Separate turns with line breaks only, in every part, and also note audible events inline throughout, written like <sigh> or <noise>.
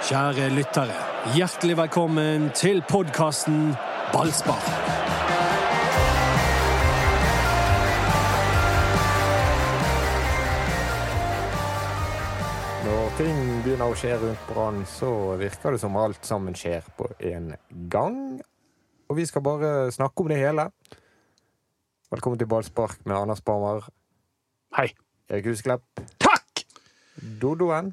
Kjære lyttere, hjertelig velkommen til podkasten Ballspar.
Når ting begynner å skje rundt Brann, så virker det som alt sammen skjer på en gang. Og vi skal bare snakke om det hele. Velkommen til Ballspark med Anders Barmer,
Hei.
Erik Husklepp,
Takk!
Dodoen.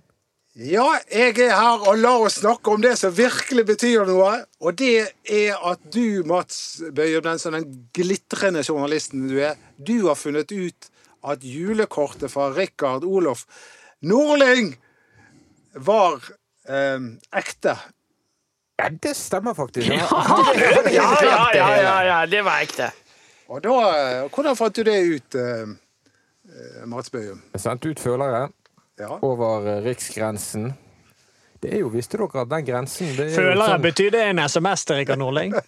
Ja, jeg er her, og la oss snakke om det som virkelig betyr noe. Og det er at du, Mats Bøyum, den som den glitrende journalisten du er, du har funnet ut at julekortet fra Rikard Olof Nordling var eh, ekte.
Ja, det stemmer faktisk.
Ja, <laughs> ja, ja, ja, ja, ja, det var ekte.
Og da, eh, Hvordan fant du det ut, eh, eh, Mats Bøyum?
Jeg sendte ut følere
Ja.
over eh, riksgrensen. Det er jo, Visste dere at den grensen det er jo
Følere,
sånn-
betyr det en SMS til Rikard Nordling? <laughs>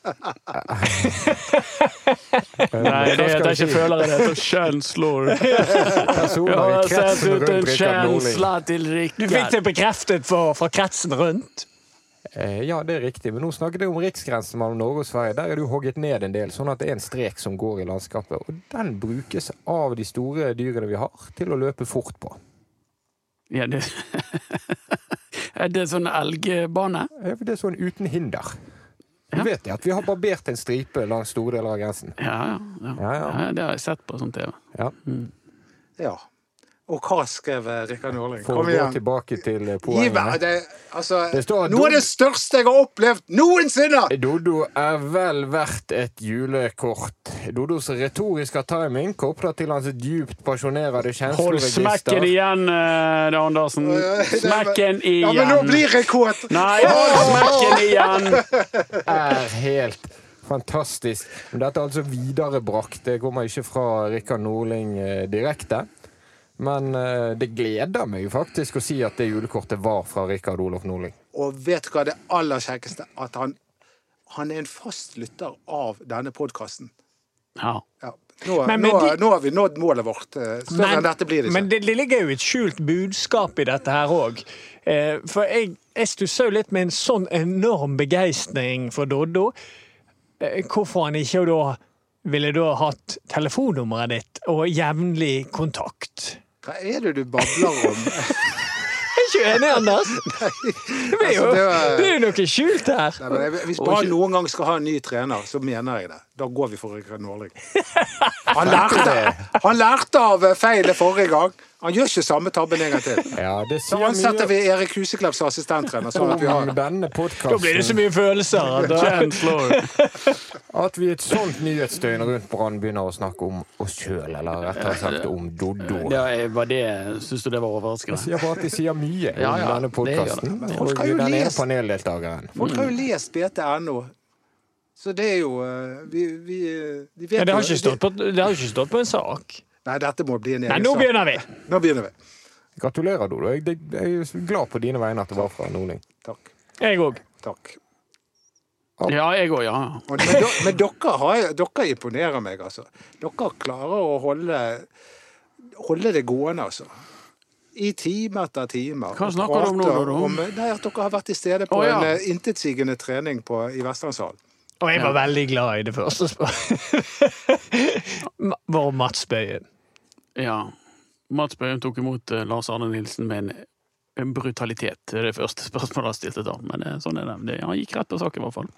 Nei, det heter ikke følere, det <laughs> heter kjønnslor.
personer
Jeg
i
har sett
kretsen
ut en
rundt Rikard Nordling.
Du fikk det bekreftet for, fra kretsen rundt.
Eh, Ja, det er riktig, men nå snakket jeg om riksgrensen mellom Norge og Sverige. Der er det jo hogget ned en del, sånn at det er en strek som går i landskapet. Og den brukes av de store dyrene vi har, til å løpe fort på.
Ja, det... <laughs> Er det sånn elgbane?
Ja, Det er sånn uten hinder. Du
Ja.
vet det, at vi har barbert en stripe langs store deler av grensen.
Ja, ja. ja.
Ja, ja.
ja det har jeg sett på sånn TV.
Ja.
ja. Og hva skrev eh, Rikard Norling?
For å gå tilbake til
poenget.
Poengene.
det, altså,
Det
Noe av det største jeg har opplevd noensinne!
Dodo er vel verdt et julekort. Dodos retoriske timing koplet til hans djupt pasjonerende
Hold smekken igjen, eh, da, Andersen. Smekken igjen.
Ja, men nå blir jeg kåt!
Nei, hold smekken igjen! <laughs>
er helt fantastisk. Men dette er altså viderebrakt. Det kommer ikke fra Rikard Nordling eh, direkte. Men eh, det gleder meg faktisk å si at det julekortet var fra Rikard Olof Nordling.
Og vet du hva det aller kjekkeste? At han, han er en fast lytter av denne podkasten.
Ja.
Ja. Nå,
Men- men
nå,
de-
nå har vi nådd målet vårt. Eh, Større enn dette blir det
men det, det ligger jo et skjult budskap i dette her òg. Eh, for jeg, jeg stusser jo litt med en sånn enorm begeistring for Doddo. Eh, hvorfor han ikke da ville da hatt telefonnummeret ditt og jevnlig kontakt.
Hva er det du babler om?
Jeg <laughs> Er ikke enig, Anders? <laughs> Det er jo,
Altså, det var-
det er noe skjult her.
Nei, men jeg- hvis Brann noen gang skal ha en ny trener, så mener jeg det. Da går vi for Rikard Nordling. <laughs> Han lærte, han lærte av feilet forrige gang. Han gjør ikke samme tabben en gang til. <laughs>
Ja, det
Så ansetter
mye
vi Erik Huseklepp som assistenttrener. Sånn at vi har
denne
Da blir det så mye følelser. at <laughs>
vi i et sånt nyhetsdøgn rundt Brann begynner å snakke om oss sjøl, eller rettere sagt om Doddo.
Ja, var det, Syns du det var
Jeg
overraskende?
sier bare at de sier mye om
Ja, ja,
denne podkasten. Og den ene paneldeltakeren.
Folk har jo lest BT.no. Så det er jo eh, Vi, vi, de vet
Ja, det har
jo-
på, det har ikke stått på en sak.
Nei, dette må bli en egen
Nei, nå
sak.
begynner vi.
Nå begynner vi.
Gratulerer, Dodo. Jeg, jeg, er glad på dine vegne at det var fra Nordling.
Takk.
Jeg òg.
Takk.
Ja, jeg òg, ja.
Men, do, men dere, har, dere imponerer meg, altså. Dere klarer å holde, holde det gående, altså. I time etter time.
Hva snakker du om nå, Dodo?
Nei, At dere har vært til stede på
oh, ja.
en eh, intetsigende trening på, i Vestlandshallen.
Og jeg var veldig glad i det første spørsmålet. <laughs> Vår Mats Bøyen.
ja. Mats Bøyen tok imot eh, Lars Arne Nilsen med en, brutalitet. Det er det første spørsmålet han stilte da. Men sånn er det. Han gikk rett på sak, i hvert fall.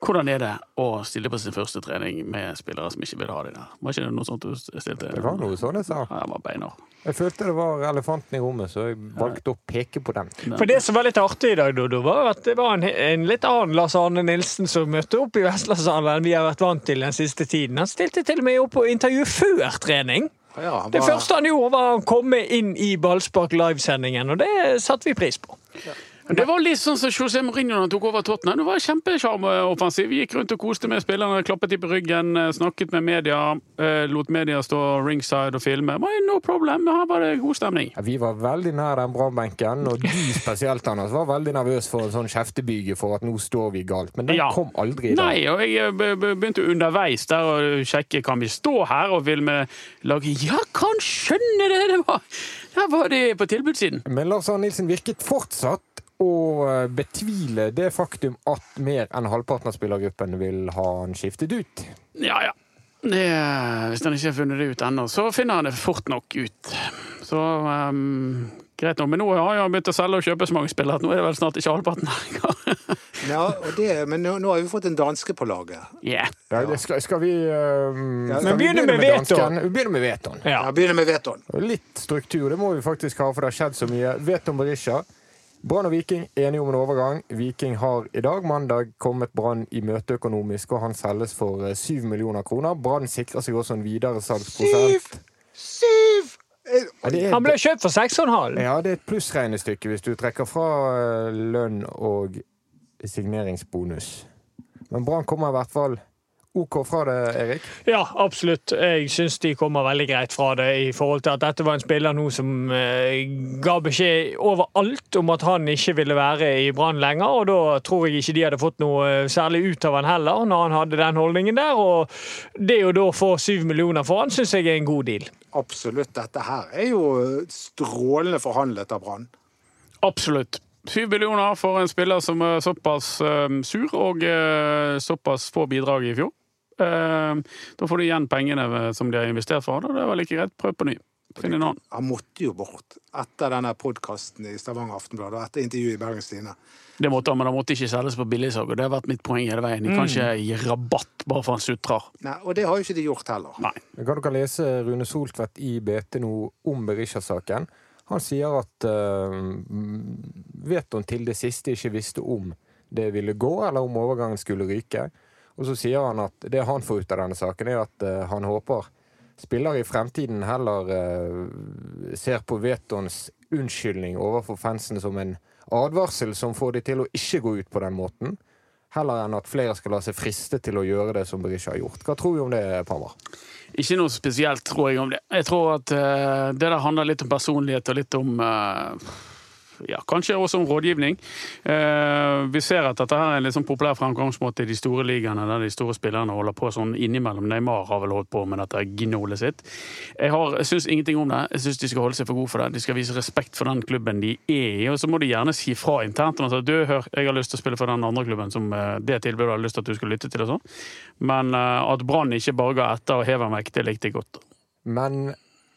Hvordan er det å stille på sin første trening med spillere som ikke vil ha det der? Var ikke det noe sånt du stilte?
Det var noe sånn jeg sa.
Ja, jeg var beiner.
Jeg følte det var elefanten i rommet, så jeg valgte å peke på den.
For det som var litt artig i dag, Dodo, var at det var en, en litt annen Lars Arne Nilsen som møtte opp i Vestlandshallen enn vi har vært vant til den siste tiden. Han stilte til og med opp på intervju før trening.
Ja, var...
Det første han gjorde, var å komme inn i Ballspark livesendingen, og det satte vi pris på.
Men Det var litt sånn som José Mourinho da han tok over Tottenham. Det var kjempesjarmoffensiv. Vi gikk rundt og koste med spillerne, klappet dem på ryggen, eh, snakket med media. eh, Lot media stå ringside og filme. No problem. Her var det god stemning.
Ja, Vi var veldig nær den brannbenken, og du spesielt, Anders, var veldig nervøs for en sånn kjeftebyge for at nå står vi galt. Men den
Ja.
kom aldri i dag.
Nei, og jeg eh, be- be- begynte underveis der å sjekke kan vi stå her og filme laget. Ja, kan skjønne det! Det var, der var det på tilbudssiden.
Men Lars Arne Nilsen virket fortsatt å eh, betvile det faktum at mer enn halvparten av spillergruppen vil ha han skiftet ut.
Ja, ja. Det, hvis han ikke har funnet det ut ennå, så finner han det fort nok ut. Så um, greit nok. Men nå har han begynt å selge og kjøpe så mange spillere at nå er det vel snart ikke halvparten lenger. <laughs>
Ja, og det, men nå, nå har vi fått en danske på laget.
yeah.
Ja, det skal, skal vi um,
Ja, men
begynner
begynne med Veton.
dansken? Vi begynner med Veton.
Ja.
ja, begynner med Veton.
Litt struktur det må vi faktisk ha, for det har skjedd så mye. Veton Berisha. Brann og Viking enige om en overgang. Viking har i dag, mandag, kommet Brann i møte økonomisk, og han selges for eh, 7 millioner kroner. Brann sikrer seg også en videresalgsprosent.
Syv!
Syv! Er-
Han ble kjøpt for 6,5.
Ja, det er et plussregnestykke hvis du trekker fra eh, lønn og signeringsbonus. Men Brann kommer i hvert fall OK fra det, Erik.
Ja, absolutt. Jeg syns de kommer veldig greit fra det i forhold til at dette var en spiller nå som eh, ga beskjed overalt om at han ikke ville være i Brann lenger, og da tror jeg ikke de hadde fått noe eh, særlig ut av han heller, når han hadde den holdningen der. Og det å da få syv millioner for han, syns jeg er en god deal.
Absolutt. Dette her er jo strålende forhandlet av Brann.
Absolutt. Syv millioner for en spiller som er såpass eh, sur og eh, såpass få bidrag i fjor. Eh, da får du igjen pengene som de har investert for, og det var like greit. Prøv på ny. Finn en annen.
Han måtte jo bort etter denne podkasten i Stavanger Aftenblad og etter intervjuet i Bergens Tidende.
Det måtte han, men han måtte ikke selges på billigsalg, og det har vært mitt poeng hele veien. De kan ikke gi rabatt bare for han sutrer.
Nei, Og det har jo ikke de gjort heller.
Nei.
Kan dere lese Rune Soltvedt i BT nå om Berisha-saken? Han sier at uh, Veton til det siste ikke visste om det ville gå, eller om overgangen skulle ryke. Og så sier han at det han får ut av denne saken, er at uh, han håper spillere i fremtiden heller uh, ser på Vetons unnskyldning overfor fansen som en advarsel som får de til å ikke gå ut på den måten, heller enn at flere skal la seg friste til å gjøre det som Berisha har gjort. Hva tror vi om det, Pammer?
Ikke noe spesielt, tror jeg, om det. Jeg tror at uh, det der handler litt om personlighet og litt om eh, ja, kanskje også om rådgivning. Eh, vi ser at dette her er en litt sånn populær fremgangsmåte i de store ligaene, der de store spillerne holder på sånn innimellom. Neymar har vel holdt på med dette gnålet sitt. Jeg, har- jeg syns ingenting om det. Jeg syns de skal holde seg for gode for det. De skal vise respekt for den klubben de er i, og så må de gjerne si fra internt om du, hør, jeg har lyst til å spille for den andre klubben som eh, det tilbudet har lyst til at du skal lytte til og sånn. Men eh, at Brann ikke bare ga etter og hev meg vekk, det likte jeg godt.
Men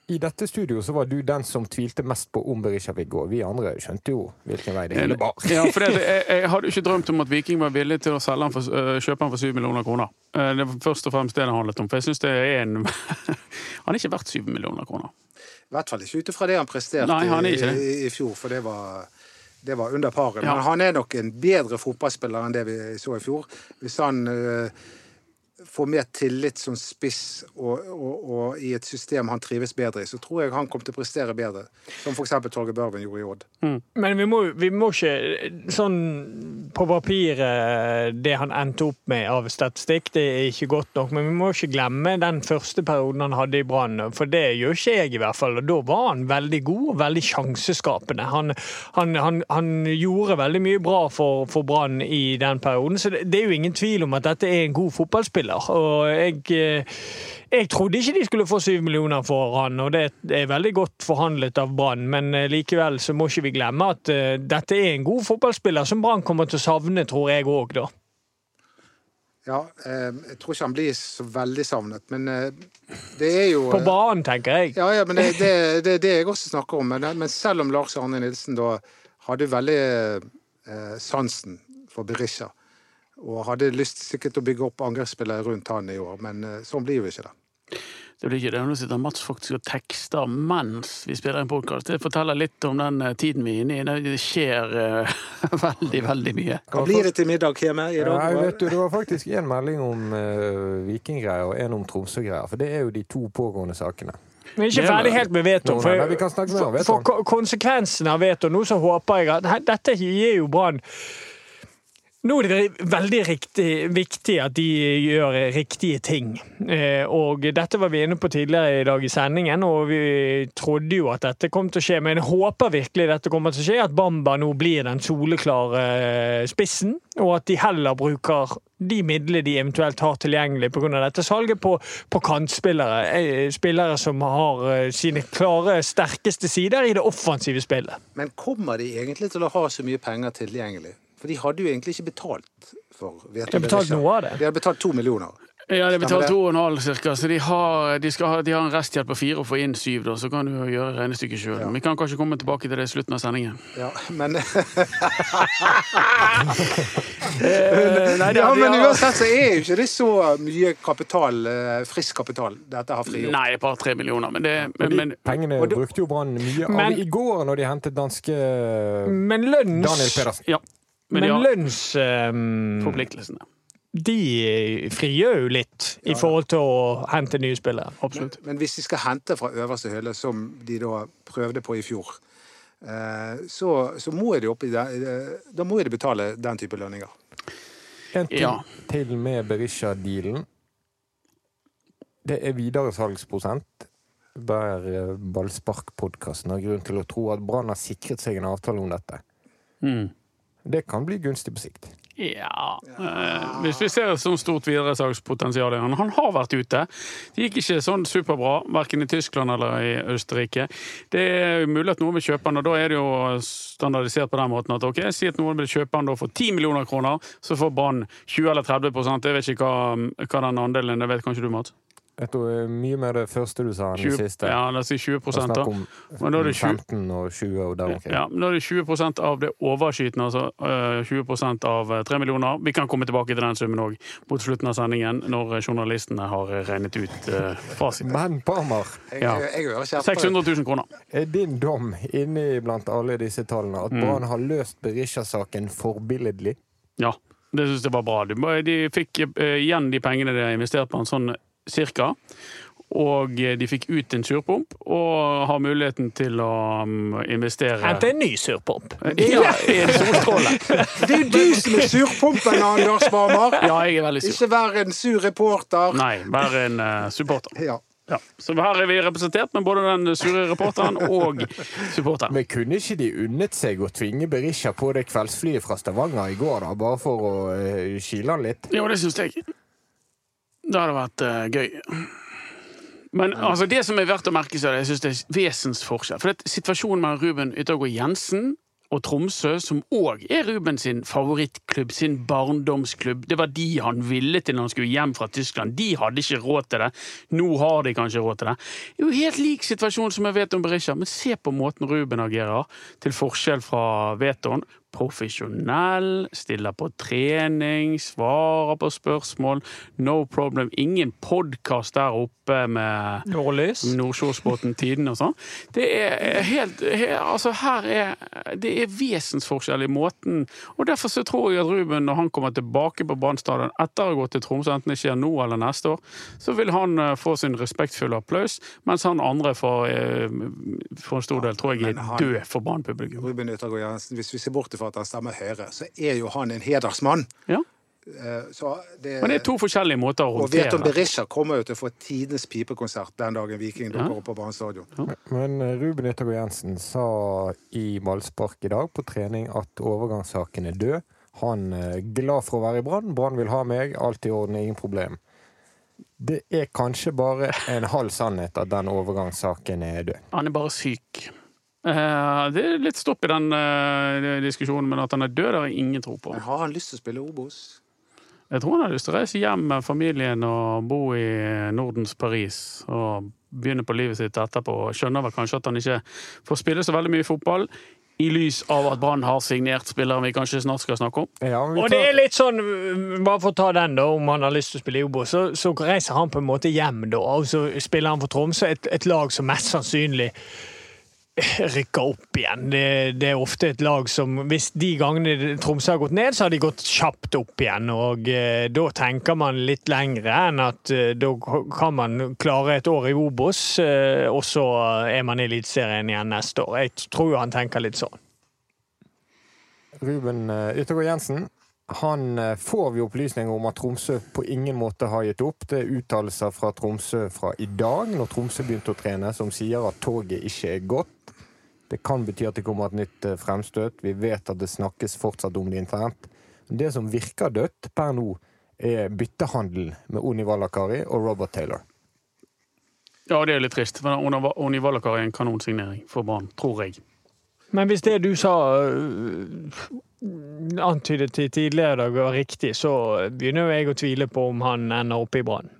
i dette studio så var du den som tvilte mest på om Berisha vil. Vi andre skjønte jo hvilken vei det hele bar.
Ja, for det, jeg, jeg hadde jo ikke drømt om at Viking var villig til å selge han for, øh, kjøpe han for 7 millioner kroner. Eh, Det var først og fremst det det handlet om. For jeg synes det er en <laughs> Han er ikke verdt 7 millioner kroner.
I hvert fall ikke ut ifra det han presterte
Nei, han
i, i fjor, for det var, det var under paret.
Ja.
Men han er nok en bedre fotballspiller enn det vi så i fjor. Hvis han eh, får mer tillit som spiss og, og, og i et system han trives bedre i, så tror jeg han kommer til å prestere bedre. Som f.eks. Torgeir Børven gjorde i Odd.
Men vi må, vi må ikke sånn på papiret Det han endte opp med av statistikk, det er ikke godt nok. Men vi må ikke glemme den første perioden han hadde i Brann. For det gjør ikke jeg, i hvert fall. Og da var han veldig god og veldig sjanseskapende. Han, han, han, han gjorde veldig mye bra for, for Brann i den perioden. Så det, det er jo ingen tvil om at dette er en god fotballspiller. Og jeg eh, jeg trodde ikke de skulle få syv millioner for han, og det er veldig godt forhandlet av Brann. Men eh, likevel så må ikke vi glemme at eh, dette er en god fotballspiller som Brann kommer til å savne, tror jeg òg, da.
Ja, eh, jeg tror ikke han blir så veldig savnet, men det er jo
På banen, tenker jeg.
Ja, ja, men det er det, det, det jeg også snakker om. Men, men selv om Lars Arne Nilsen da hadde veldig eh, sansen for Berisha, og hadde lyst sikkert å bygge opp angrepsspillere rundt han i år, men eh, sånn blir jo ikke det.
Det blir ikke det. Nå sitter Mats faktisk og tekster mens vi spiller en podkast. Det forteller litt om den eh, tiden vi er inne i. Det skjer uh, <laughs> veldig, veldig mye.
Hva blir det til middag hjemme i dag?
vet du, Det var faktisk en melding om uh, vikinggreier og en om Tromsø-greier. For det er jo de to pågående sakene.
Vi
er ikke
ferdig helt med veto. For,
for,
for ko- konsekvensen av veto Nå så håper jeg at <laughs> Dette gir jo Brann Nå er det veldig riktig, viktig at de gjør riktige ting. Eh, og dette var vi inne på tidligere i dag i sendingen, og vi trodde jo at dette kom til å skje. Men jeg håper virkelig dette kommer til å skje, at Bamba nå blir den soleklare eh, spissen. Og at de heller bruker de midlene de eventuelt har tilgjengelig pga. dette salget, på, på kantspillere. Eh, Spillere som har sine klare, sterkeste sider i det offensive spillet.
Men kommer de egentlig til å ha så mye penger tilgjengelig? For de hadde jo egentlig ikke betalt for
De har betalt noe av det.
De hadde betalt to millioner.
Ja, de betaler
betalt
to og en halv cirka, så de har, de skal ha, de har en resthjelp på fire og får inn syv, da, så kan du jo gjøre regnestykket sjøl.
Ja.
Vi kan kanskje komme tilbake til det i slutten av sendingen.
Ja, men, <laughs> <laughs>
Eh, nei,
ja, men
har-
uansett så er jo ikke det så mye kapital, eh, frisk kapital dette har frigjort.
Nei, et par-tre millioner, men det
men,
men,
pengene brukte jo Brann mye
Men-
av i går, når de hentet danske
Men lønns...
Daniel Pedersen.
Ja. Men,
Men lønnsforpliktelsene
um,
de frigjør jo litt i forhold til å hente nye spillere.
Absolutt.
Men hvis de skal hente fra øverste hylle, som de da prøvde på i fjor, eh, så, så må de opp i det, da må de betale den type lønninger.
En ting
Ja.
til med Berisha-dealen. Det er videresalgsprosent. Der eh, Ballspark-podkasten har grunn til å tro at Brann har sikret seg en avtale om dette.
Mm.
Det kan bli gunstig på sikt.
Ja eh, Hvis vi ser sånt stort videresalgspotensial han Han har vært ute. Det gikk ikke sånn superbra, verken i Tyskland eller i Østerrike. Det er mulig at noen vil kjøpe han, og da er det jo standardisert på den måten at ok, si at noen vil kjøpe han for 10 millioner kroner, så får Brann 20 eller 30 Jeg vet ikke hva, hva den andelen er, vet kanskje du, Mats?
Tror eh, mye mer det første du sa enn det siste.
ja, la oss si 20
Det
da.
om
Men da er det 20
15 og 20 og der omkring.
Ja, men da er det 20% av det overskytende, altså øh, 20% av øh, 3 millioner. Vi kan komme tilbake til den summen òg mot slutten av sendingen, når journalistene har regnet ut uh, fasiten.
Men Parmar,
Ja.
jeg hører kjempe...
600 000 kroner.
er din dom inni blant alle disse tallene
Mm.
at Brann har løst Berisha-saken forbilledlig?
Ja, det syns jeg var bra. De, fikk igjen de pengene de har investert på en sånn cirka. Og øh, de fikk ut en surpomp, og har muligheten til å um, investere
Hente en ny surpomp. <laughs>
Ja, i en solstråle. <laughs>
Det er jo du som er surpompen, Anders Warmer! <laughs>
Ja, jeg er veldig sur.
Ikke vær en sur reporter.
Nei, være en øh, supporter.
Ja.
Ja. Så her er vi representert med både den sure reporteren og supporteren.
Men kunne ikke de unnet seg å tvinge Berisha på det kveldsflyet fra Stavanger i går, da, bare for å uh, kile han litt?
Jo, det syns jeg. Det hadde vært uh, gøy. Men altså, det som er verdt å merke seg, jeg synes det er vesensforskjell. For det, situasjonen med Ruben Yttergård Jensen og Tromsø, som òg er Ruben sin favorittklubb, sin barndomsklubb. Det var de han ville til når han skulle hjem fra Tyskland. De hadde ikke råd til det. Nå har de kanskje råd til det. Det er jo helt lik situasjon som jeg vet om Berisha, men se på måten Ruben agerer, til forskjell fra Veton. Profesjonell, stiller på trening, svarer på spørsmål. No problem. Ingen podkast der oppe med
Nordlys.
Nordsjøsbåten Tiden og sånn. Det er helt, Altså, her er Det er vesensforskjell i måten Og derfor så tror jeg at Ruben, når han kommer tilbake på Brann stadion etter å ha gått til Tromsø, enten det skjer nå eller neste år, så vil han eh, få sin respektfulle applaus, mens han andre for, eh, for en stor del tror jeg er død for Brann-publikum.
Ruben Yttergård Jensen, hvis vi ser bort fra at han stemmer Høyre, så er jo han en hedersmann.
Ja.
Eh, Så det,
Men det er to forskjellige måter å
og Veton
om
Berisha kommer jo til å få tidenes pipekonsert den dagen Viking dukker
Ja.
opp på Brann stadion.
Men eh, Ruben Yttergård Jensen sa i ballspark i dag på trening at overgangssaken er død. Han er glad for å være i Brann. Brann vil ha meg. Alt i orden, ingen problem. Det er kanskje bare en halv sannhet at den overgangssaken er død.
Han er bare syk. Eh, Det er litt stopp i den eh, diskusjonen, men at han er død, det har jeg ingen tro på.
Men har han lyst til å spille Obos?
Jeg tror han har lyst til å reise hjem med familien og bo i Nordens Paris og begynne på livet sitt etterpå. Og Skjønner vel kanskje at han ikke får spille så veldig mye fotball, i lys av at Brann har signert spilleren vi kanskje snart skal snakke om.
Ja, tar...
Og det er litt sånn, bare for å ta den da, om han har lyst til å spille i Obo, så, så reiser han på en måte hjem da, og så spiller han for Tromsø, et, et lag som mest sannsynlig <laughs> rykker opp igjen. Det, det er ofte et lag som Hvis de gangene Tromsø har gått ned, så har de gått kjapt opp igjen. Og eh, da tenker man litt lengre enn at eh, da kan man klare et år i Obos, eh, og så er man i Eliteserien igjen neste år. Jeg tror jo han tenker litt sånn.
Ruben eh, Yttergård Jensen Han eh, får vi opplysninger om at Tromsø på ingen måte har gitt opp. Det er uttalelser fra Tromsø fra i dag, når Tromsø begynte å trene, som sier at toget ikke er gått. Det kan bety at det kommer et nytt eh, fremstøt. Vi vet at det snakkes fortsatt om det internt. Det som virker dødt per nå, er byttehandel med Oni Valakari og Robert Taylor.
Ja, det er litt trist. Men Oni Valakar er en kanonsignering for Brann, tror jeg.
Men hvis det du sa øh, antydet til tidligere i dag var riktig, så begynner jo jeg å tvile på om han ender oppe i Brann.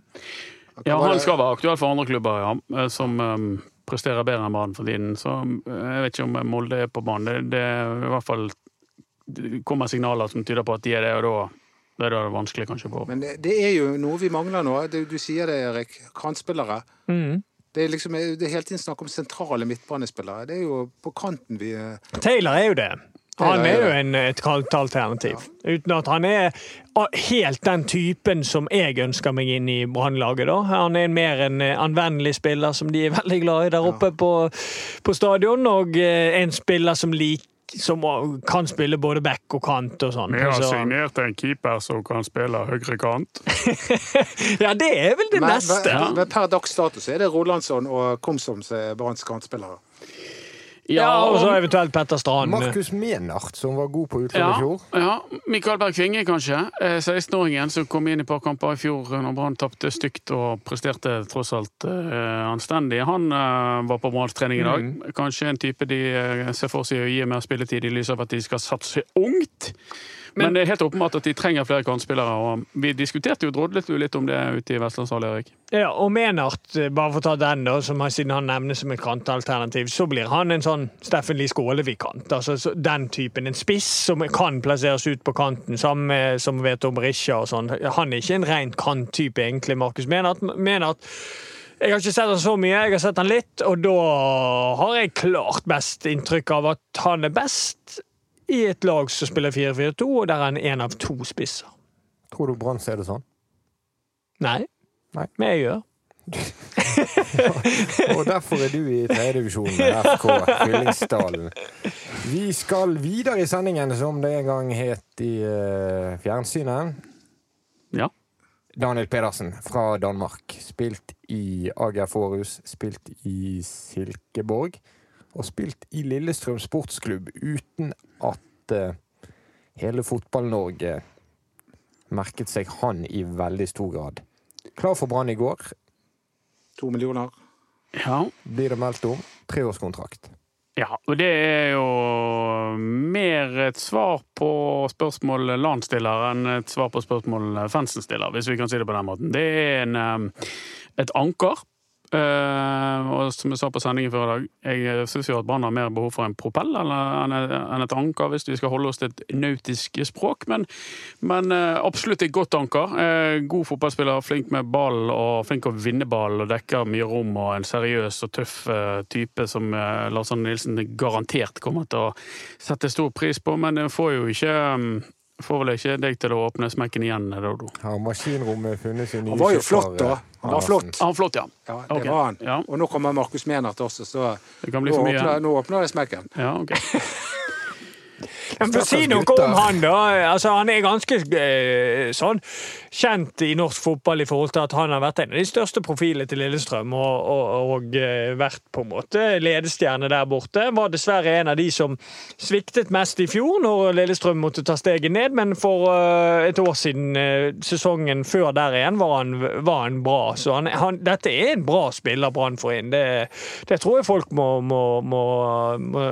Ja, han skal være aktuell for andre klubber, ja, eh, som um, presterer bedre enn Brann for tiden. Så jeg vet ikke om Molde er på banen. Det, det er i hvert fall kommer signaler som tyder på at de er det, og da det er det vanskelig kanskje på.
Men det, det, er jo noe vi mangler nå. Du, du sier det, Erik. Kantspillere.
Mm.
Det er liksom, det er hele tiden snakk om sentrale midtbanespillere. Det er jo på kanten vi
Taylor er jo det. Han er jo en, et kaldt alternativ. Ja. Uten at han er helt den typen som jeg ønsker meg inn i Brannlaget. Han er mer en anvendelig spiller som de er veldig glad i der oppe ja. på, på stadion, og en spiller som liker som kan spille både back og kant og sånn.
Vi har signert en keeper som kan spille høyre kant. <laughs>
ja, det er vel det men, neste.
Men, per dags status er det Rolandsson og Komsom som er Branns kantspillere.
Ja, og så eventuelt Petter Strand.
Markus Menart, som var god på utlandet i fjor.
Ja, Mikael Berg Kvinge, kanskje. 16-åringen som kom inn i par kamper i fjor når Brann tapte stygt og presterte tross alt uh, anstendig. Han uh, var på Branns trening i dag. Mm. Kanskje en type de uh, ser for seg å gi mer spilletid i lys av at de skal satse ungt. Men, det er helt åpenbart at de trenger flere kantspillere. og Vi diskuterte jo drodlet jo litt om det ute i Vestlandshallen, Erik.
Ja, og Menart, eh, bare for å ta den, da, som siden han nevnes som et kantalternativ, så blir han en sånn Steffen Lie Skålevik-kant. Altså den typen. En spiss som kan plasseres ut på kanten, sammen som vet om Risha og sånn. Han er ikke en ren kanttype, egentlig, Markus Menart. Menart jeg har ikke sett han så mye, jeg har sett han litt, og da har jeg klart best inntrykk av at han er best i et lag som spiller 4-4-2, og der er han én av to spisser.
Tror du Brann ser det sånn?
Nei.
Nei.
Men jeg gjør. <laughs>
og derfor er du i tredjedivisjonen med FK Fyllingsdalen. Vi skal videre i sendingen, som det en gang het i uh, fjernsynet.
Ja.
Daniel Pedersen fra Danmark. Spilt i AGR Forhus, spilt i Silkeborg og spilt i Lillestrøm sportsklubb uten at uh, hele Fotball-Norge merket seg han i veldig stor grad. Klar for Brann i går.
To millioner.
Ja.
Blir det meldt om. Treårskontrakt.
Ja, og det er jo mer et svar på spørsmål Lan stiller, enn et svar på spørsmål fansen stiller, hvis vi kan si det på den måten. Det er en, eh, et anker Uh, og som jeg sa på sendingen før i dag, jeg syns jo at Brann har mer behov for en propell enn et anker, hvis vi skal holde oss til et nautisk språk. Men, men uh, absolutt et godt anker. Uh, god fotballspiller, flink med ball og flink å vinne ball og dekker mye rom. Og en seriøs og tøff type som Lars Arne Nilsen garantert kommer til å sette stor pris på, men får jo ikke um, får vel ikke deg til å åpne smekken igjen, Dodo.
Har maskinrommet funnet sin nye
Han var jo flott, da. Han var flott.
Han var flott, ja.
ja det okay. var han.
Ja.
Og nå kommer Markus Menert også, så
nå
åpner, nå åpner det smekken.
Ja, ok. <laughs>
Men for si noe om han, da. Altså, han er ganske eh, sånn kjent i norsk fotball i forhold til at han har vært en av de største profilene til Lillestrøm og, og, og eh, vært på en måte ledestjerne der borte. Var dessverre en av de som sviktet mest i fjor, når Lillestrøm måtte ta steget ned. Men for uh, et år siden, uh, sesongen før der igjen, var han, var han bra. Så han, han, dette er en bra spiller Brann får inn. Det, det, tror jeg folk må, må, må,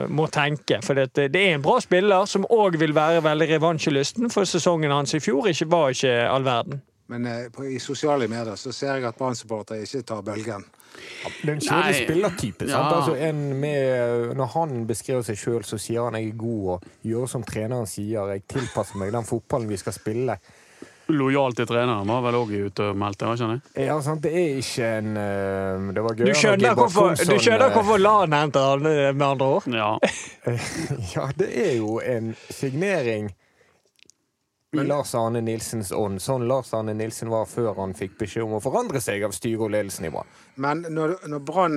må tenke. For det, det er en bra spiller som òg vil være veldig revansjelysten, for sesongen hans i fjor ikke, var ikke all verden.
Men eh, på, i sosiale medier så ser jeg at Brann-supportere ikke tar bølgen.
Ja, det er en kjedelig spillertype. Ja. Altså med, når han beskriver seg sjøl, så sier han jeg er god og gjør som treneren sier. Jeg tilpasser meg den fotballen vi skal spille.
Lojal til treneren var vel òg ute og meldte, var ikke
det? Ja, sant. Det er ikke en uh, Det var gøy.
Du skjønner hvorfor, du skjønner eh, hvorfor LAN henter han, med andre ord?
Ja. <laughs>
ja, det er jo en signering i Lars Arne Nilsens ånd, sånn Lars Arne Nilsen var før han fikk beskjed om å forandre seg av styret og ledelsen i Brann.
Men når, når Brann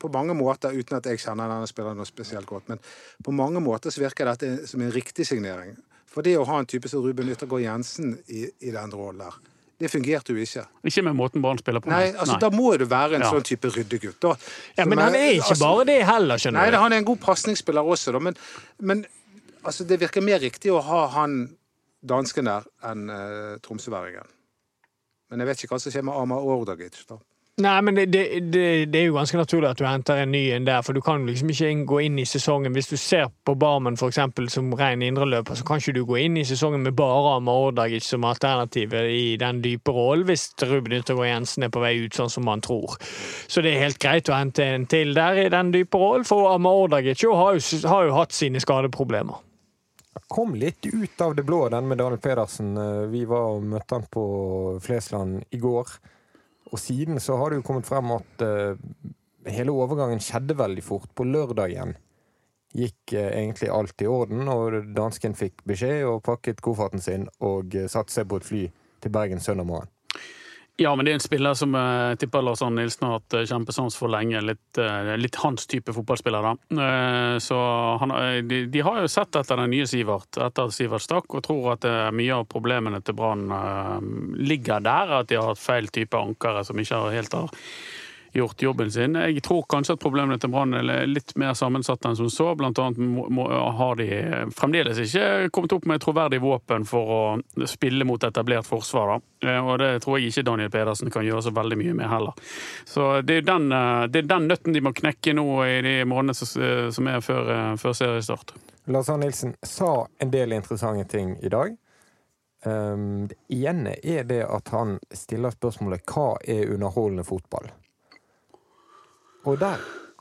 på mange måter, uten at jeg kjenner denne spilleren noe spesielt godt, men på mange måter så virker dette som en riktig signering. For det å ha en type som Ruben Yttergård Jensen i, i den rollen der, det fungerte jo ikke.
Ikke med måten Brann spiller på.
Nei, altså Da må du være en
Ja.
sånn type ryddegutt. da.
Ja,
men
Men han er ikke
altså-
bare det heller, skjønner
Nei,
du.
han er en god pasningsspiller også, da, men, men altså, det virker mer riktig å ha han dansken der enn uh, tromsøværingen. Men jeg vet ikke hva som skjer med Amar Ordagic. da.
Nei, men det, det, det, det er jo ganske naturlig at du henter en ny en der, for du kan liksom ikke gå inn i sesongen Hvis du ser på Barmen for eksempel, som ren indreløper, så kan ikke du gå inn i sesongen med bare Amar Ordagic som alternativ i den dype rollen hvis Ruben Yttergård Jensen er på vei ut sånn som man tror. Så det er helt greit å hente en til der i den dype rollen, for Amar Ordagic har, har jo hatt sine skadeproblemer.
Kom litt ut av det blå, den med Daniel Pedersen. Eh, Vi var og møtte han på Flesland i går. Og siden så har det jo kommet frem at eh, hele overgangen skjedde veldig fort. På lørdagen gikk eh, egentlig alt i orden, og dansken fikk beskjed og pakket kofferten sin og satte seg på et fly til Bergen søndag morgen.
Ja, men det er en spiller som jeg tipper Lars Arne Nilsen har hatt eh, kjempesans for lenge. Litt, eh, litt hans type fotballspiller, da. Eh, Så han, eh, de, de har jo sett etter den nye Sivert, etter at Sivert stakk, og tror at eh, mye av problemene til Brann eh, ligger der. At de har hatt feil type ankere som ikke helt har gjort jobben sin. Jeg tror kanskje at problemene til Brann er litt mer sammensatt enn som så. Blant annet må, har de fremdeles ikke kommet opp med troverdig våpen for å spille mot etablert forsvar. Da. Eh, Og det tror jeg ikke Daniel Pedersen kan gjøre så veldig mye med heller. Så det er den, eh, det er den nøtten de må knekke nå i de månedene som- som er før, eh, før seriestart.
Lars Arne Nilsen sa en del interessante ting i dag. Um, det ene er det at han stiller spørsmålet hva er underholdende fotball? Og der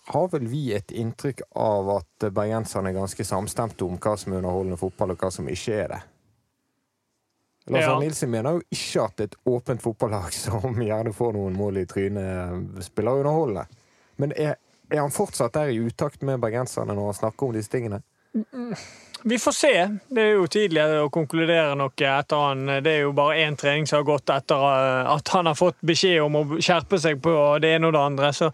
har vel vi et inntrykk av at bergenserne er ganske samstemte om hva som er underholdende fotball, og hva som ikke er det. Lars
Ja.
Nilsen mener jo ikke at et åpent fotballag <laughs> som gjerne får noen mål i trynet, spiller underholdende. Men er, er han fortsatt der i utakt med bergenserne når han snakker om disse tingene?
Vi får se. Det er jo tidlig å konkludere noe etter han. Det er jo bare én trening som har gått etter eh, at han har fått beskjed om å skjerpe seg på det ene og det andre. Så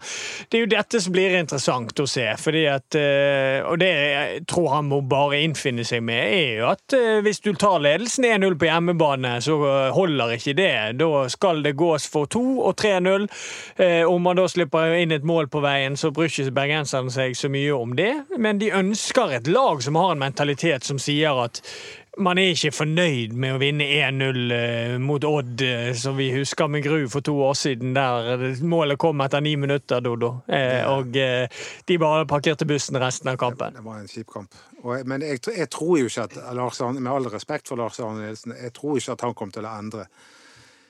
det er jo dette som blir interessant å se. Fordi at, eh, og det jeg tror han må bare innfinne seg med, er jo at eh, hvis du tar ledelsen 1-0 på hjemmebane, så holder ikke det. Da skal det gås for 2 og 3-0. Eh, Om man da slipper inn et mål på veien, så bryr ikke bergenserne seg så mye om det. Men de ønsker et lag som har en mentalitet som sier at man er ikke fornøyd med å vinne 1-0 eh, mot Odd, eh, som vi husker med gru for to år siden, der målet kom etter ni minutter, Dodo. Eh, og de bare parkerte bussen resten av kampen.
Det var en kjip kamp. Men jeg, jeg tror jo ikke at Lars Arne, Med all respekt for Lars Arne Nilsen, jeg tror ikke at han kom til å endre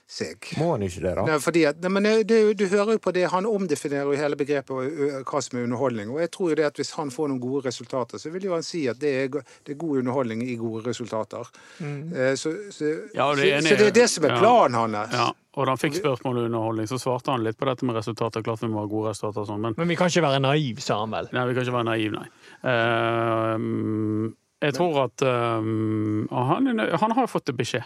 seg.
Må han ikke det, da?
Nei, fordi at, nei, men det, det, du hører jo på det, Han omdefinerer jo hele begrepet hva som er underholdning. og jeg tror jo det at Hvis han får noen gode resultater, så vil jo han si at det er, det er god underholdning i gode resultater. Mm. Så, så,
Ja, det er
så, så det er det som er
Ja.
planen hans.
Ja, og da han fikk spørsmål om underholdning, så svarte han litt på dette med resultater. Klart vi må ha gode resultater og sånn, men
Men vi kan ikke være naiv, sa han vel.
Nei, vi kan ikke være naiv, nei. Uh, jeg tror at um, han, han har fått beskjed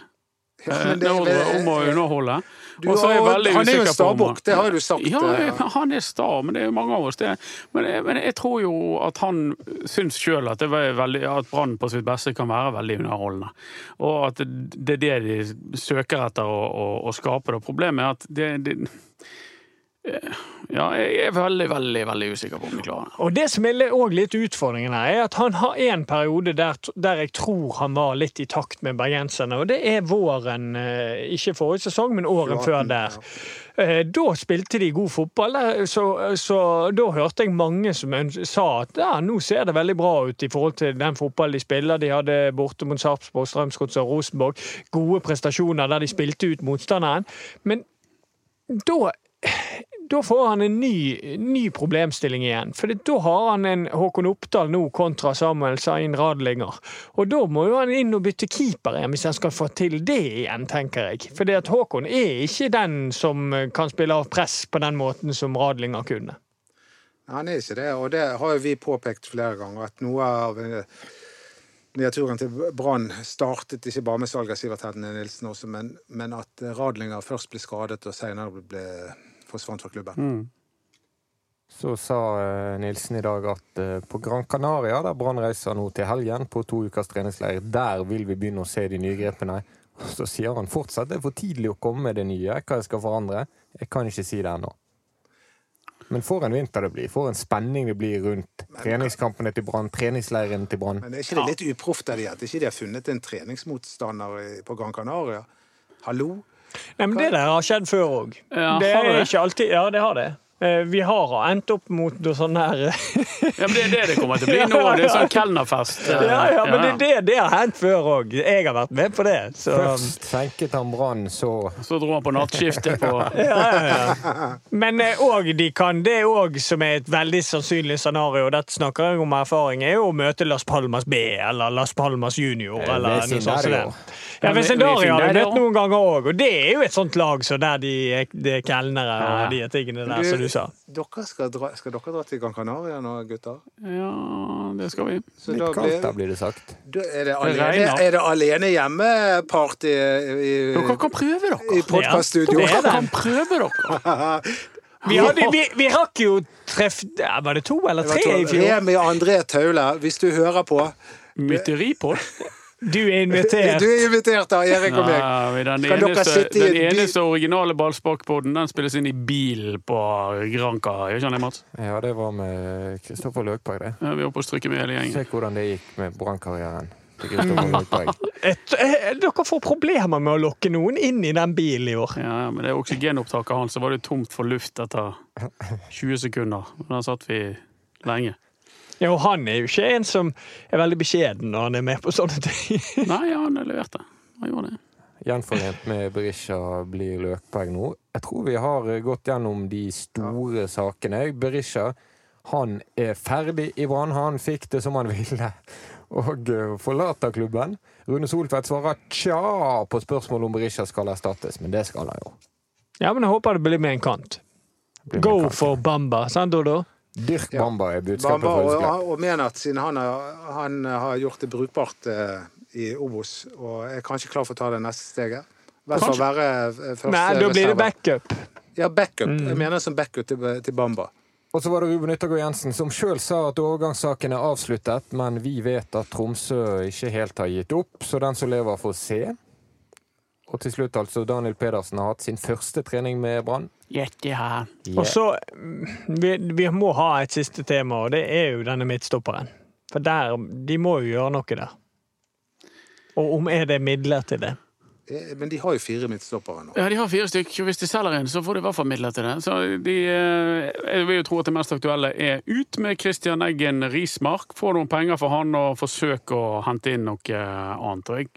Ja,
eh,
det-
om om å underholde.
Du
er
han er jo en stabukk, det har du sagt.
Ja,
eh.
han er sta, men det er jo mange av oss det. Men, jeg- men jeg tror jo at han syns sjøl at, veldig- at Brann på sitt beste kan være veldig underholdende. Og at det er det de søker etter å, å, å skape. Det. Problemet er at det, det Ja, jeg er veldig, veldig veldig usikker på om vi klarer det.
Og det som er også litt utfordringen her, er at han har en periode der, der jeg tror han var litt i takt med bergenserne, og det er våren, eh, ikke forrige sesong, men åren
18,
før der. Eh, Da spilte de god fotball, så, så da hørte jeg mange som sa at ja, nå ser det veldig bra ut i forhold til den fotballen de spiller. De hadde borte mot Sarpsborg, Strømsgodset og Rosenborg gode prestasjoner der de spilte ut motstanderen. Men da da får han en ny, ny problemstilling igjen. For da har han en Håkon Oppdal nå kontra Samuel Zain Radlinger. Og da må jo han inn og bytte keeper igjen, hvis han skal få til det igjen, tenker jeg. For Håkon er ikke den som kan spille av press på den måten som Radlinger kunne.
Han er ikke det, og det har jo vi påpekt flere ganger. At noe av eh, nedturen til Brann startet ikke bare med salget av Sivert Hedne Nilsen også, men, men at Radlinger først ble skadet og senere ble, forsvant fra klubben.
så sa eh, Nilsen i dag at eh, på Gran Canaria, der Brann reiser nå til helgen på to ukers treningsleir, der vil vi begynne å se de nye grepene. Og så sier han fortsatt det er for tidlig å komme med det nye, hva jeg skal forandre. Jeg kan ikke si det ennå. Men for en vinter det blir. For en spenning det blir rundt treningskampene til Brann, treningsleiren til Brann.
Men er ikke det litt uproft av de at ikke de har funnet en treningsmotstander på Gran Canaria? Hallo?
Nei, men Det der har skjedd før òg.
Ja,
det
det
er ikke alltid Ja, det har det. Eh, Vi har endt opp mot noe sånn her <laughs>
Ja, men det er det det kommer til å bli <laughs> nå. Det er sånn kelnerfest. eh,
Ja, ja, men det, det, det har hendt før òg. Jeg har vært med på det. Så
Først senket han Brann, så
Så dro han på nattskiftet på <laughs>
ja, ja, ja. Men òg de kan det òg, som er et veldig sannsynlig scenario, dette snakker jeg om erfaring, er jo å møte Las Palmas B eller Las Palmas Junior
Eh,
eller noe sånt. det. Ja, Sindario har de møtt noen ganger òg, og det er jo et sånt lag så der de de er kelnere og de tingene der, Så du sa.
Dere skal, dra, skal dere dra til Gran Canaria nå, gutter?
Ja, det skal vi.
Så da
litt kaldt der,
blir,
blir det sagt.
da er, det alene, er det alene hjemmeparty i,
Dere kan prøve
i
dere.
podkaststudio?
Ja, er
Dere kan prøve dere. <laughs>
Vi, hadde, vi, vi rakk jo treff... Ja, var det to eller tre i fjor?
Remi André Taule, hvis du hører på
Mytteripod? på.
Du er invitert.
Du er invitert av Erik og meg.
Nei, den eneste,
sitte i
den
en bil-
eneste originale ballsparkpodden den spilles inn i bilen på Granca. Gjør ikke han det, Mats?
Ja, det var med Kristoffer Løkberg, det.
Ja, vi er oppe og stryker med hele gjengen.
Se hvordan det gikk med brannkarrieren. <laughs>
Eh, dere får problemer med å lokke noen inn i den bilen i år.
Ja, ja, men det oksygenopptaket hans, så var det tomt for luft etter <laughs> 20 sekunder. Der satt vi lenge.
Ja, og han er jo ikke en som er veldig beskjeden når han er med på sånne ting. <laughs>
Nei, ja, han leverte. Han gjorde det.
Gjenforent med Berisha blir Løkberg nå. Jeg tror vi har gått gjennom de store sakene. Berisha han er ferdig i Brann. Han fikk det som han ville og eh, forlater klubben. Rune Soltvedt svarer tja på spørsmål om Berisha skal erstattes, men det skal han jo.
Ja, men jeg håper det blir med en kant. Go
kant.
for Bamba, sant Dodo?
Dyrk Bamba er budskapet
Bamba,
fra
og, og mener at siden han har, han har gjort det brukbart eh, i Obos, og er kanskje klar for å ta det neste steget. Hvert fall være eh, første
Nei, da blir det backup.
Ja, backup.
Mm.
Jeg mener som backup til, til Bamba.
Og så var det Ruben Yttergård Jensen som sjøl sa at overgangssaken er avsluttet, men vi vet at Tromsø ikke helt har gitt opp, så den som lever, får se. Og til slutt, altså, Daniel Pedersen har hatt sin første trening med Brann.
Gjette her.
Og så mm, vi, vi må ha et siste tema, og det er jo denne midtstopperen. For der, de må jo gjøre noe der. Og om er det midler til det?
Eh, Men de har jo fire midtstoppere nå.
Ja, de har fire stykker. Hvis de selger en, så får de i hvert fall midler til det. Så de, eh, jeg vil jo tro at det mest aktuelle er ut med Christian Eggen Rismark. Få noen penger for han og forsøke å hente inn noe annet. Og jeg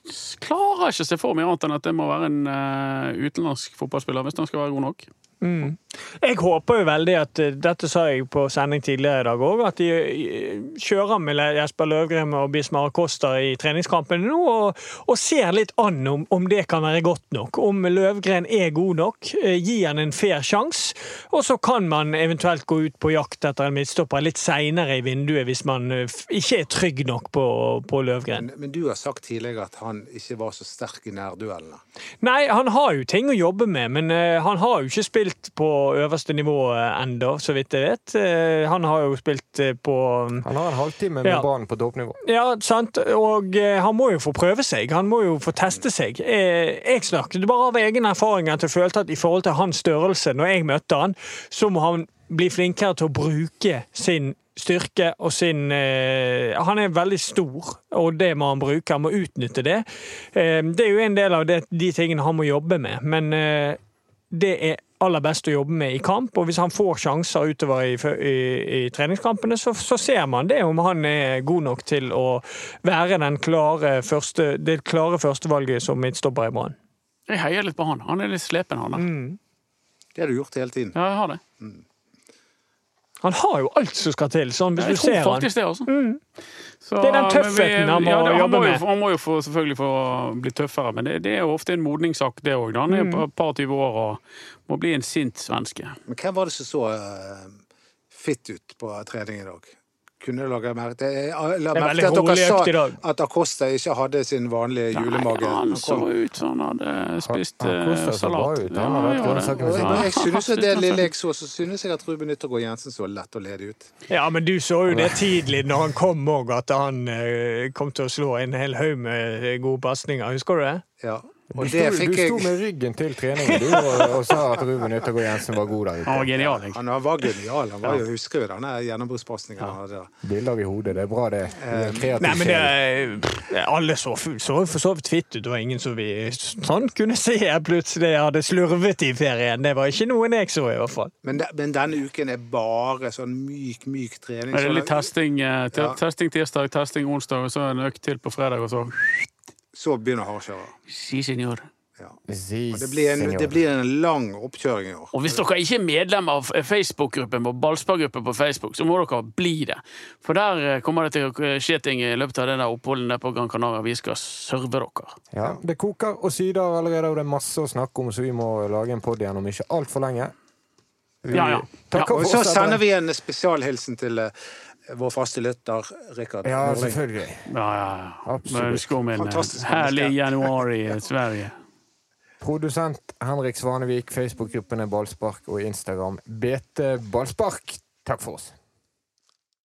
klarer ikke å se for meg annet enn at det må være en eh, utenlandsk fotballspiller hvis han skal være god nok.
Mm. Jeg håper jo veldig at eh, Dette sa jeg på sending tidligere i dag òg, at de eh, kjører med Jesper Løvgren og Bismar Acosta i treningskampene nå, og, og ser litt an om, om det kan være godt nok. Om Løvgren er god nok. eh, Gi han en fair sjanse. Og så kan man eventuelt gå ut på jakt etter en midtstopper litt seinere i vinduet, hvis man ikke er trygg nok på, på Løvgren.
Men, men du har sagt tidligere at han ikke var så sterk i nærduellene.
Nei, han har jo ting å jobbe med, men han har jo ikke spilt på øverste nivå uh, ennå, så vidt jeg vet. Eh, han har jo spilt eh, på
Han har en halvtime med
Ja.
Brann på toppnivå.
Ja, sant. Og eh, han må jo få prøve seg. Han må jo få teste seg. Eh, jeg snakket bare av egen erfaring at jeg følte at i forhold til hans størrelse, når jeg møtte han, så må han bli flinkere til å bruke sin styrke og sin eh, Han er veldig stor, og det må han bruke. Han må utnytte det. Eh, det er jo en del av det, de tingene han må jobbe med, men eh, det er aller best å jobbe med i kamp. Og hvis han får sjanser utover i, i, i treningskampene, så, så ser man det om han er god nok til å være den klare første, det klare førstevalget som midtstopper i Brann.
Jeg heier litt på han. Han er litt slepen, han der.
Det har du gjort hele tiden.
Ja, jeg har det.
Han har jo alt som skal til, sånn hvis
Jeg
du ser han.
faktisk det, altså. Så,
Det er den tøffheten han må
det-
jobbe
må jo,
med.
Han må jo få, selvfølgelig få bli tøffere, men det, det er jo ofte en modningssak, det òg. Han er
Mm.
et par 20 år og må bli en sint svenske.
Men hvem var det som så uh, fitt ut på trening i dag? Kunne lage merke til Jeg la
Det er
merke til at dere sa at Acosta ikke hadde sin vanlige julemage.
Nei, han
Han
så
kom-
ut som han hadde spist eh, salat.
ut.
Ja, Ja,
jeg, synes jo det lille jeg så, så synes jeg at Ruben Yttergård Jensen så lett og ledig ut.
Ja, men du så jo det tidlig når han kom òg, at han eh, kom til å slå en hel haug med eh, gode pasninger. Husker du det?
Ja.
Du
Og
sto, du sto
jeg
med ryggen til treningen du, og, og sa at Ruben Yttergård Jensen var god der
Han var genial, egentlig.
Han var genial. Han var jo, husker jo denne gjennombruddspasningen han hadde.
Bilder i hodet, det er bra, det. Du er
Nei, men det, eh, Alle så, så for så vidt fitt ut. Det var ingen som vi sånn kunne se jeg plutselig hadde slurvet i ferien. Det var ikke noen jeg så, i hvert fall.
Men, de, men denne uken er bare sånn myk, myk trening.
Er det
er
litt testing, eh, testing tirsdag, testing onsdag, og så en økt til på fredag, og så
Så begynner hardkjøret.
Si, senor.
Ja.
Si,
Og det blir, en,
senor.
det blir en lang oppkjøring i år.
Og hvis dere ikke er medlem av Facebook-gruppen vår, Ballspargruppen på Facebook, så må dere bli det. For der eh, kommer det til å skje ting i løpet av det der oppholdet på Gran Canaria. Vi skal serve dere.
Ja, det koker og syder allerede, og det er masse å snakke om, så vi må lage en pod igjen om ikke altfor lenge. Vi
Ja, ja.
ja.
Og så sender vi en spesialhilsen til eh, vår faste lytter Rikard
Ja,
Norling.
selvfølgelig.
Ja, ja, ja.
Absolutt.
Eh,
Fantastisk
herlig januar i Sverige.
Produsent Henrik Svanevik, Facebook-gruppene Ballspark og Instagram BT Ballspark. Takk for oss.